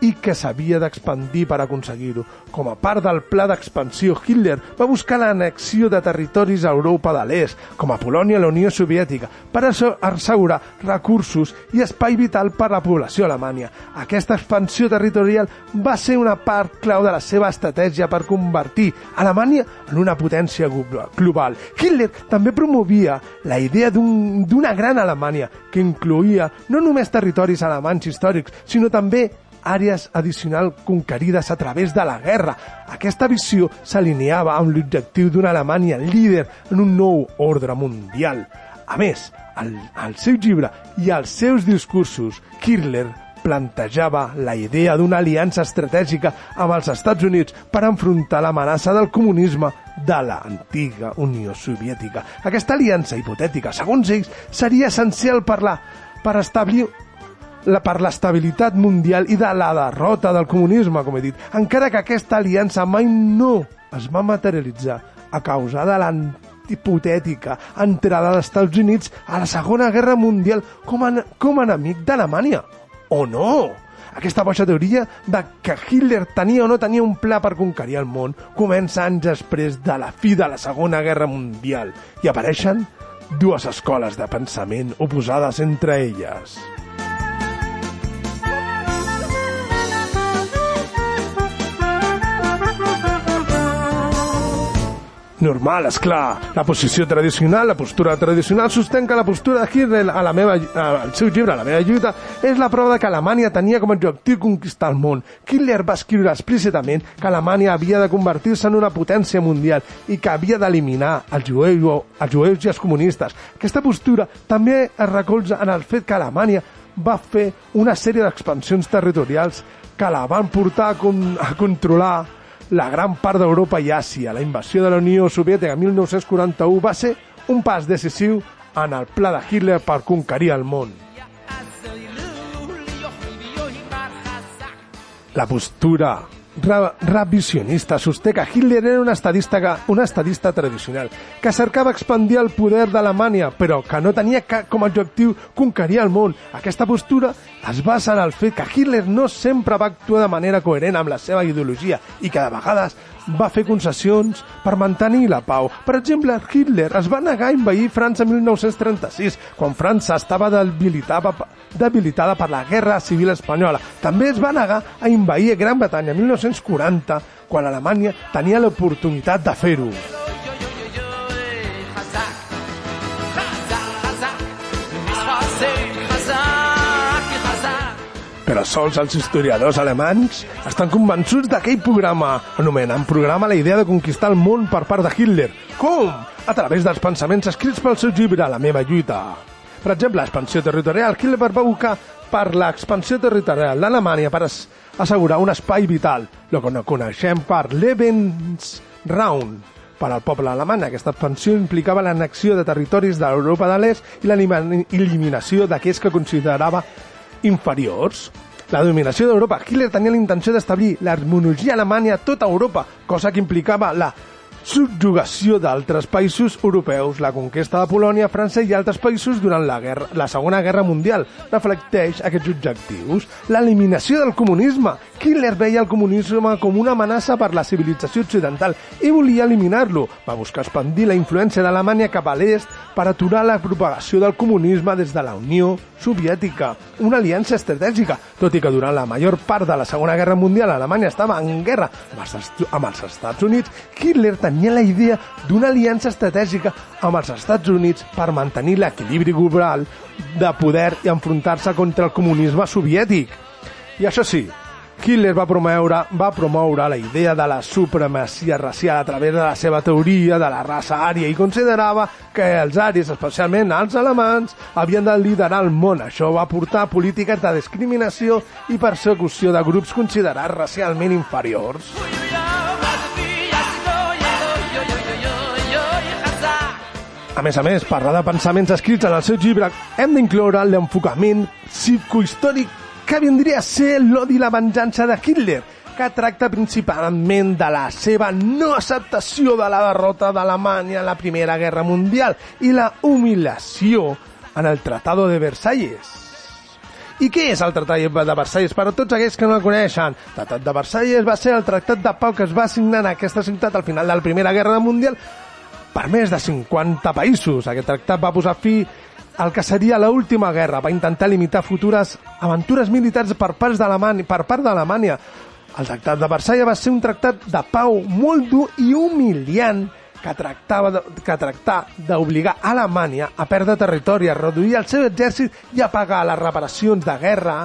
i que s'havia d'expandir per aconseguir-ho. Com a part del pla d'expansió, Hitler va buscar l'anexió de territoris a Europa de l'Est, com a Polònia i la Unió Soviètica, per assegurar recursos i espai vital per a la població alemanya. Aquesta expansió territorial va ser una part clau de la seva estratègia per convertir Alemanya en una potència glo- global. Hitler també promovia la idea d'un- d'una gran Alemanya que incloïa no només territoris alemanys històrics, sinó també àrees addicionals conquerides a través de la guerra. Aquesta visió s'alineava amb l'objectiu d'una Alemanya líder en un nou ordre mundial. A més, al, al seu llibre i als seus discursos, Hitler plantejava la idea d'una aliança estratègica amb els Estats Units per enfrontar l'amenaça del comunisme de l'antiga Unió Soviètica. Aquesta aliança hipotètica, segons ells, seria essencial per, la, per establir la, per l'estabilitat mundial i de la derrota del comunisme, com he dit, encara que aquesta aliança mai no es va materialitzar a causa de l'hipotètica entrada dels Estats Units a la Segona Guerra Mundial com a, com a enemic d'Alemanya. O no! Aquesta boixa teoria de que Hitler tenia o no tenia un pla per conquerir el món comença anys després de la fi de la Segona Guerra Mundial i apareixen dues escoles de pensament oposades entre elles. Normal, és clar. La posició tradicional, la postura tradicional, que la postura de Hitler a la meva, al seu llibre, a la meva lluita, és la prova de que Alemanya tenia com a objectiu conquistar el món. Hitler va escriure explícitament que Alemanya havia de convertir-se en una potència mundial i que havia d'eliminar els jueus, els jueus i els comunistes. Aquesta postura també es recolza en el fet que Alemanya va fer una sèrie d'expansions territorials que la van portar a, con a controlar la gran part d'Europa i Àsia. La invasió de la Unió Soviètica en 1941 va ser un pas decisiu en el pla de Hitler per conquerir el món. La postura ra revisionista sosté que Hitler era un estadista, un estadista tradicional que cercava expandir el poder d'Alemanya però que no tenia com a objectiu conquerir el món. Aquesta postura es basa en el fet que Hitler no sempre va actuar de manera coherent amb la seva ideologia i que de vegades va fer concessions per mantenir la pau. Per exemple, Hitler es va negar a invair França en 1936, quan França estava debilitada, debilitada per la Guerra Civil Espanyola. També es va negar a invair Gran Bretanya en 1940, quan Alemanya tenia l'oportunitat de fer-ho. Però sols els historiadors alemanys estan convençuts d'aquell programa, anomenant programa la idea de conquistar el món per part de Hitler. Com? A través dels pensaments escrits pel seu llibre La meva lluita. Per exemple, l'expansió territorial. Hitler va buscar per l'expansió territorial d'Alemanya per assegurar un espai vital, el que no coneixem per Lebensraum, per al poble alemany. Aquesta expansió implicava l'annexió de territoris de l'Europa de l'Est i l'eliminació d'aquells que considerava inferiors. La dominació d'Europa. Hitler tenia la intenció d'establir l'harmonia alemanya a tota Europa, cosa que implicava la subjugació d'altres països europeus, la conquesta de Polònia, França i altres països durant la, guerra, la Segona Guerra Mundial reflecteix aquests objectius. L'eliminació del comunisme. Hitler veia el comunisme com una amenaça per la civilització occidental i volia eliminar-lo. Va buscar expandir la influència d'Alemanya cap a l'est per aturar la propagació del comunisme des de la Unió Soviètica, una aliança estratègica, tot i que durant la major part de la Segona Guerra Mundial Alemanya estava en guerra amb els, amb els Estats Units, Hitler tenia tenia la idea d'una aliança estratègica amb els Estats Units per mantenir l'equilibri global de poder i enfrontar-se contra el comunisme soviètic. I això sí, Hitler va promoure, va promoure la idea de la supremacia racial a través de la seva teoria de la raça ària i considerava que els àries, especialment els alemans, havien de liderar el món. Això va portar polítiques de discriminació i persecució de grups considerats racialment inferiors. A més a més, parlar de pensaments escrits en el seu llibre hem d'incloure l'enfocament psicohistòric que vindria a ser l'odi i la venjança de Hitler, que tracta principalment de la seva no acceptació de la derrota d'Alemanya en la Primera Guerra Mundial i la humiliació en el Tratado de Versalles. I què és el Tractat de Versalles? Per a tots aquells que no el coneixen, el Tractat de Versalles va ser el tractat de pau que es va signar en aquesta ciutat al final de la Primera Guerra Mundial per més de 50 països. Aquest tractat va posar fi al que seria l'última guerra, va intentar limitar futures aventures militars per, parts per part d'Alemanya. El tractat de Versalles va ser un tractat de pau molt dur i humiliant que tractava de, que tractar d'obligar Alemanya a perdre territori, a reduir el seu exèrcit i a pagar les reparacions de guerra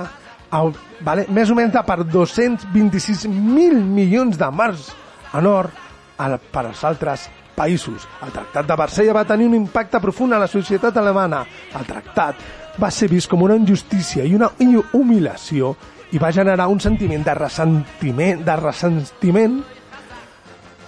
a, vale, més o menys de per 226.000 milions de marcs en or al, per als altres països. El Tractat de Varsella va tenir un impacte profund a la societat alemana. El tractat va ser vist com una injustícia i una humiliació i va generar un sentiment de ressentiment, de ressentiment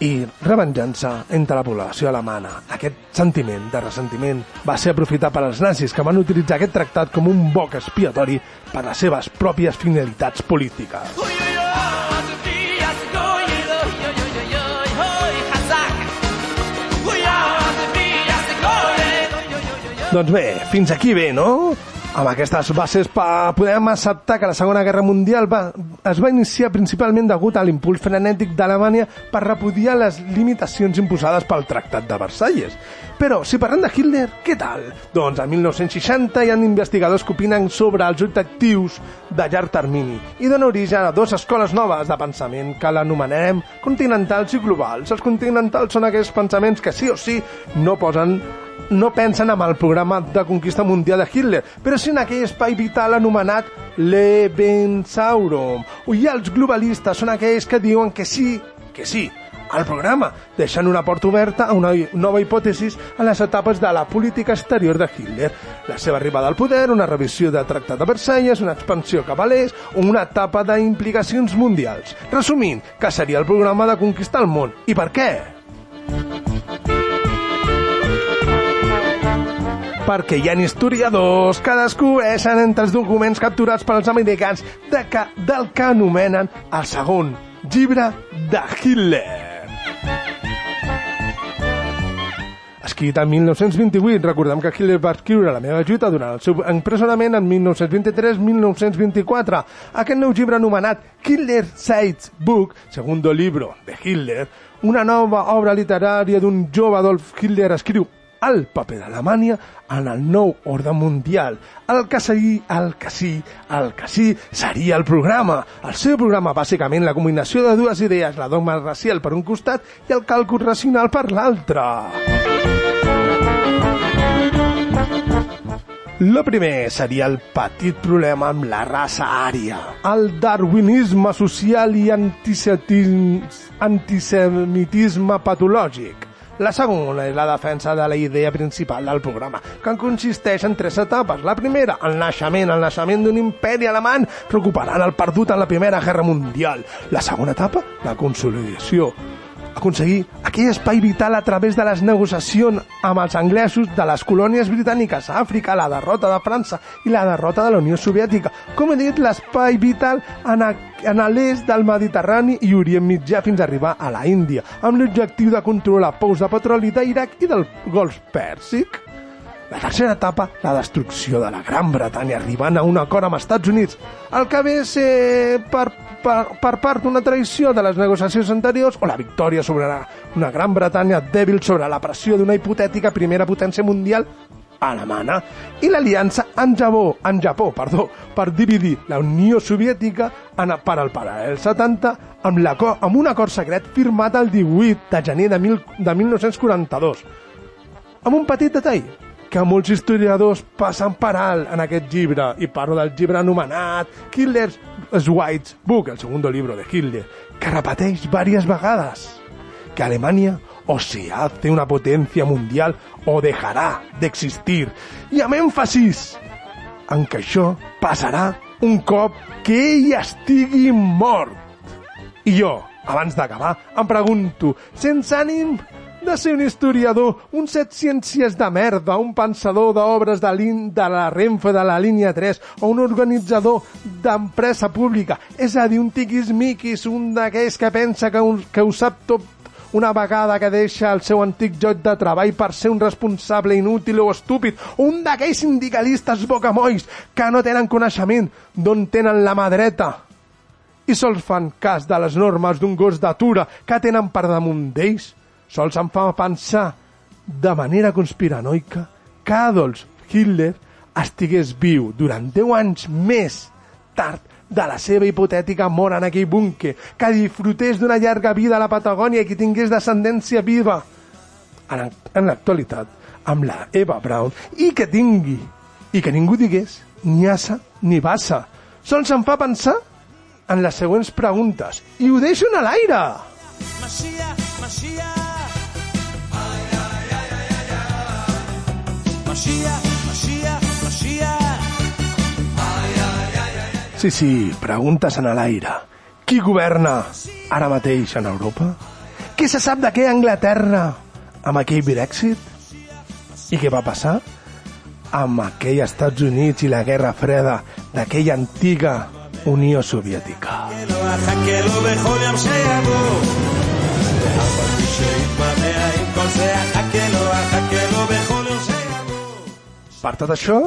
i revenjança entre la població alemana. Aquest sentiment de ressentiment va ser aprofitat per als nazis que van utilitzar aquest tractat com un boc expiatori per a les seves pròpies finalitats polítiques. Doncs bé, fins aquí bé, no? Amb aquestes bases pa, podem acceptar que la Segona Guerra Mundial va, es va iniciar principalment degut a l'impuls frenètic d'Alemanya per repudiar les limitacions imposades pel Tractat de Versalles. Però, si parlem de Hitler, què tal? Doncs a 1960 hi ha investigadors que opinen sobre els objectius de llarg termini i donen origen a dues escoles noves de pensament que l'anomenarem continentals i globals. Els continentals són aquells pensaments que sí o sí no posen no pensen en el programa de conquista mundial de Hitler, però sí en aquell espai vital anomenat Lebensaurum. I els globalistes són aquells que diuen que sí, que sí, al programa, deixant una porta oberta a una nova hipòtesi en les etapes de la política exterior de Hitler. La seva arribada al poder, una revisió del Tractat de Versalles, una expansió cap a l'est o una etapa d'implicacions mundials. Resumint, que seria el programa de conquistar el món. I per què? Perquè hi ha historiadors que descobreixen entre els documents capturats pels americans de que, del que anomenen el segon llibre de Hitler. Escrit en 1928, recordem que Hitler va escriure la meva lluita durant el seu empresonament en 1923-1924. Aquest nou llibre anomenat Hitler Says Book, segundo libro de Hitler, una nova obra literària d'un jove Adolf Hitler escriu el paper d'Alemanya en el nou ordre mundial. El que sí, el que sí, el que sí seria el programa. El seu programa, bàsicament, la combinació de dues idees, la dogma racial per un costat i el càlcul racional per l'altre. Lo primer seria el petit problema amb la raça ària, el darwinisme social i antisemitisme patològic. La segona és la defensa de la idea principal del programa, que consisteix en tres etapes. La primera, el naixement, el naixement d'un imperi alemany recuperant el perdut en la Primera Guerra Mundial. La segona etapa, la consolidació, aconseguir aquell espai vital a través de les negociacions amb els anglesos de les colònies britàniques a Àfrica, la derrota de França i la derrota de la Unió Soviètica. Com he dit, l'espai vital en, en l'est del Mediterrani i Orient Mitjà fins a arribar a la Índia, amb l'objectiu de controlar pous de petroli d'Iraq i del Golf Pèrsic. La tercera etapa, la destrucció de la Gran Bretanya, arribant a un acord amb Estats Units, el que ve ser per, per, per part d'una traïció de les negociacions anteriors o la victòria sobre la, una Gran Bretanya dèbil sobre la pressió d'una hipotètica primera potència mundial alemana. I l'aliança en Japó, en Japó perdó, per dividir la Unió Soviètica en, per al paral·lel 70 amb, amb un acord secret firmat el 18 de gener de, mil, de 1942 amb un petit detall que molts historiadors passen per alt en aquest llibre, i parlo del llibre anomenat Hitler's White Book, el segundo libro de Hitler, que repeteix diverses vegades que Alemania o se hace una potencia mundial o dejará de existir. I amb èmfasis en que això passarà un cop que ell estigui mort. I jo, abans d'acabar, em pregunto, sense ànim de ser un historiador, un set ciències de merda, un pensador d'obres de, de la Renfe de la línia 3 o un organitzador d'empresa pública, és a dir, un tiquismiquis, un d'aquells que pensa que, un, que ho sap tot una vegada que deixa el seu antic lloc de treball per ser un responsable inútil o estúpid, un d'aquells sindicalistes bocamolls que no tenen coneixement d'on tenen la mà dreta. I sols fan cas de les normes d'un gos d'atura que tenen per damunt d'ells, sols em fa pensar de manera conspiranoica que Adolf Hitler estigués viu durant 10 anys més tard de la seva hipotètica mort en aquell búnquer, que disfrutés d'una llarga vida a la Patagònia i que tingués descendència viva en, en l'actualitat amb la Eva Braun i que tingui i que ningú digués ni assa ni bassa. Sols em fa pensar en les següents preguntes i ho deixo en l'aire. Masia, Masia. Sí, sí, preguntes en l'aire. Qui governa ara mateix en Europa? Què se sap de què a Anglaterra amb aquell Brexit? I què va passar amb aquell Estats Units i la Guerra Freda d'aquella antiga Unió Soviètica? Per tot això,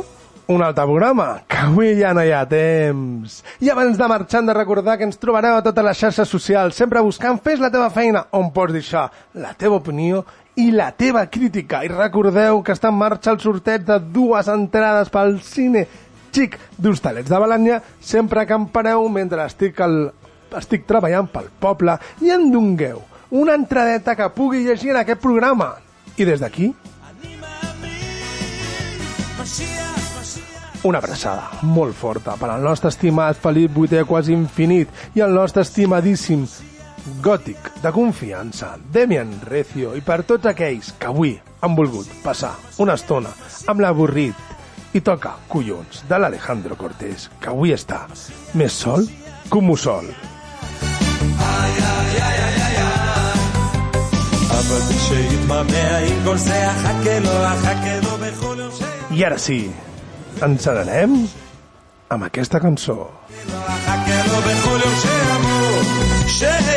un altre programa, que avui ja no hi ha temps. I abans de marxar de recordar que ens trobareu a totes les xarxes socials, sempre buscant Fes la teva feina, on pots deixar la teva opinió i la teva crítica. I recordeu que està en marxa el sorteig de dues entrades pel cine xic d'Hostalets de Balanya, sempre que em pareu mentre estic, al, estic treballant pel poble i em dongueu una entradeta que pugui llegir en aquest programa. I des d'aquí, una abraçada molt forta per al nostre estimat Felip VIII quasi infinit i el nostre estimadíssim gòtic de confiança, Demian Recio, i per tots aquells que avui han volgut passar una estona amb l'avorrit i toca collons de l'Alejandro Cortés, que avui està més sol que un mussol. אף על פי שיתמרמע עם כל זה, החכה לו, החכה לו בכל יום שיבוא. i ara sí, ens n'anem amb aquesta cançó. Shea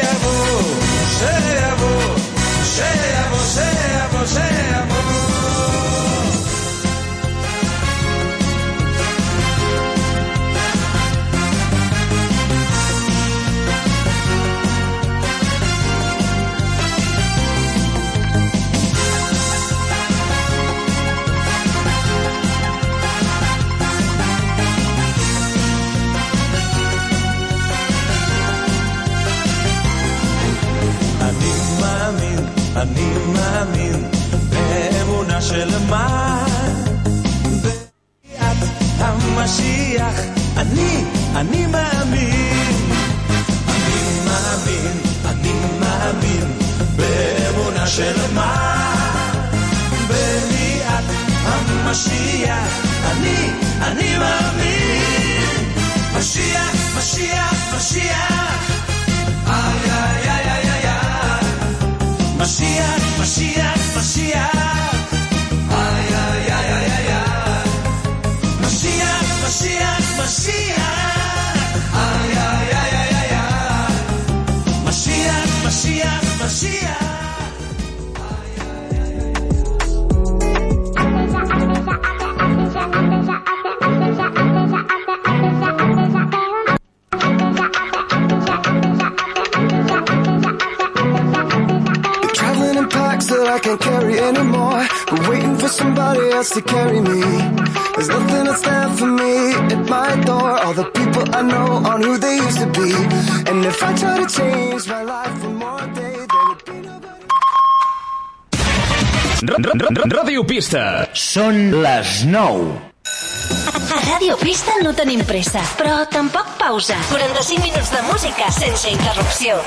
שלמה ביאת המשיח, אני, אני מאמין. אני מאמין, אני מאמין באמונה שלמה בביאת המשיח, אני, אני מאמין. משיח, משיח, משיח. איי, איי, איי, איי, איי. משיח, משיח, משיח. Anymore. But waiting for somebody else to carry me. There's nothing that's there for me at my door. All the people I know aren't who they used to be. And if I try to change my life one more day, there would be nobody. Ràdio Pista. Són les 9. A Ràdio Pista no tenim pressa, però tampoc pausa. 45 minuts de música sense interrupció.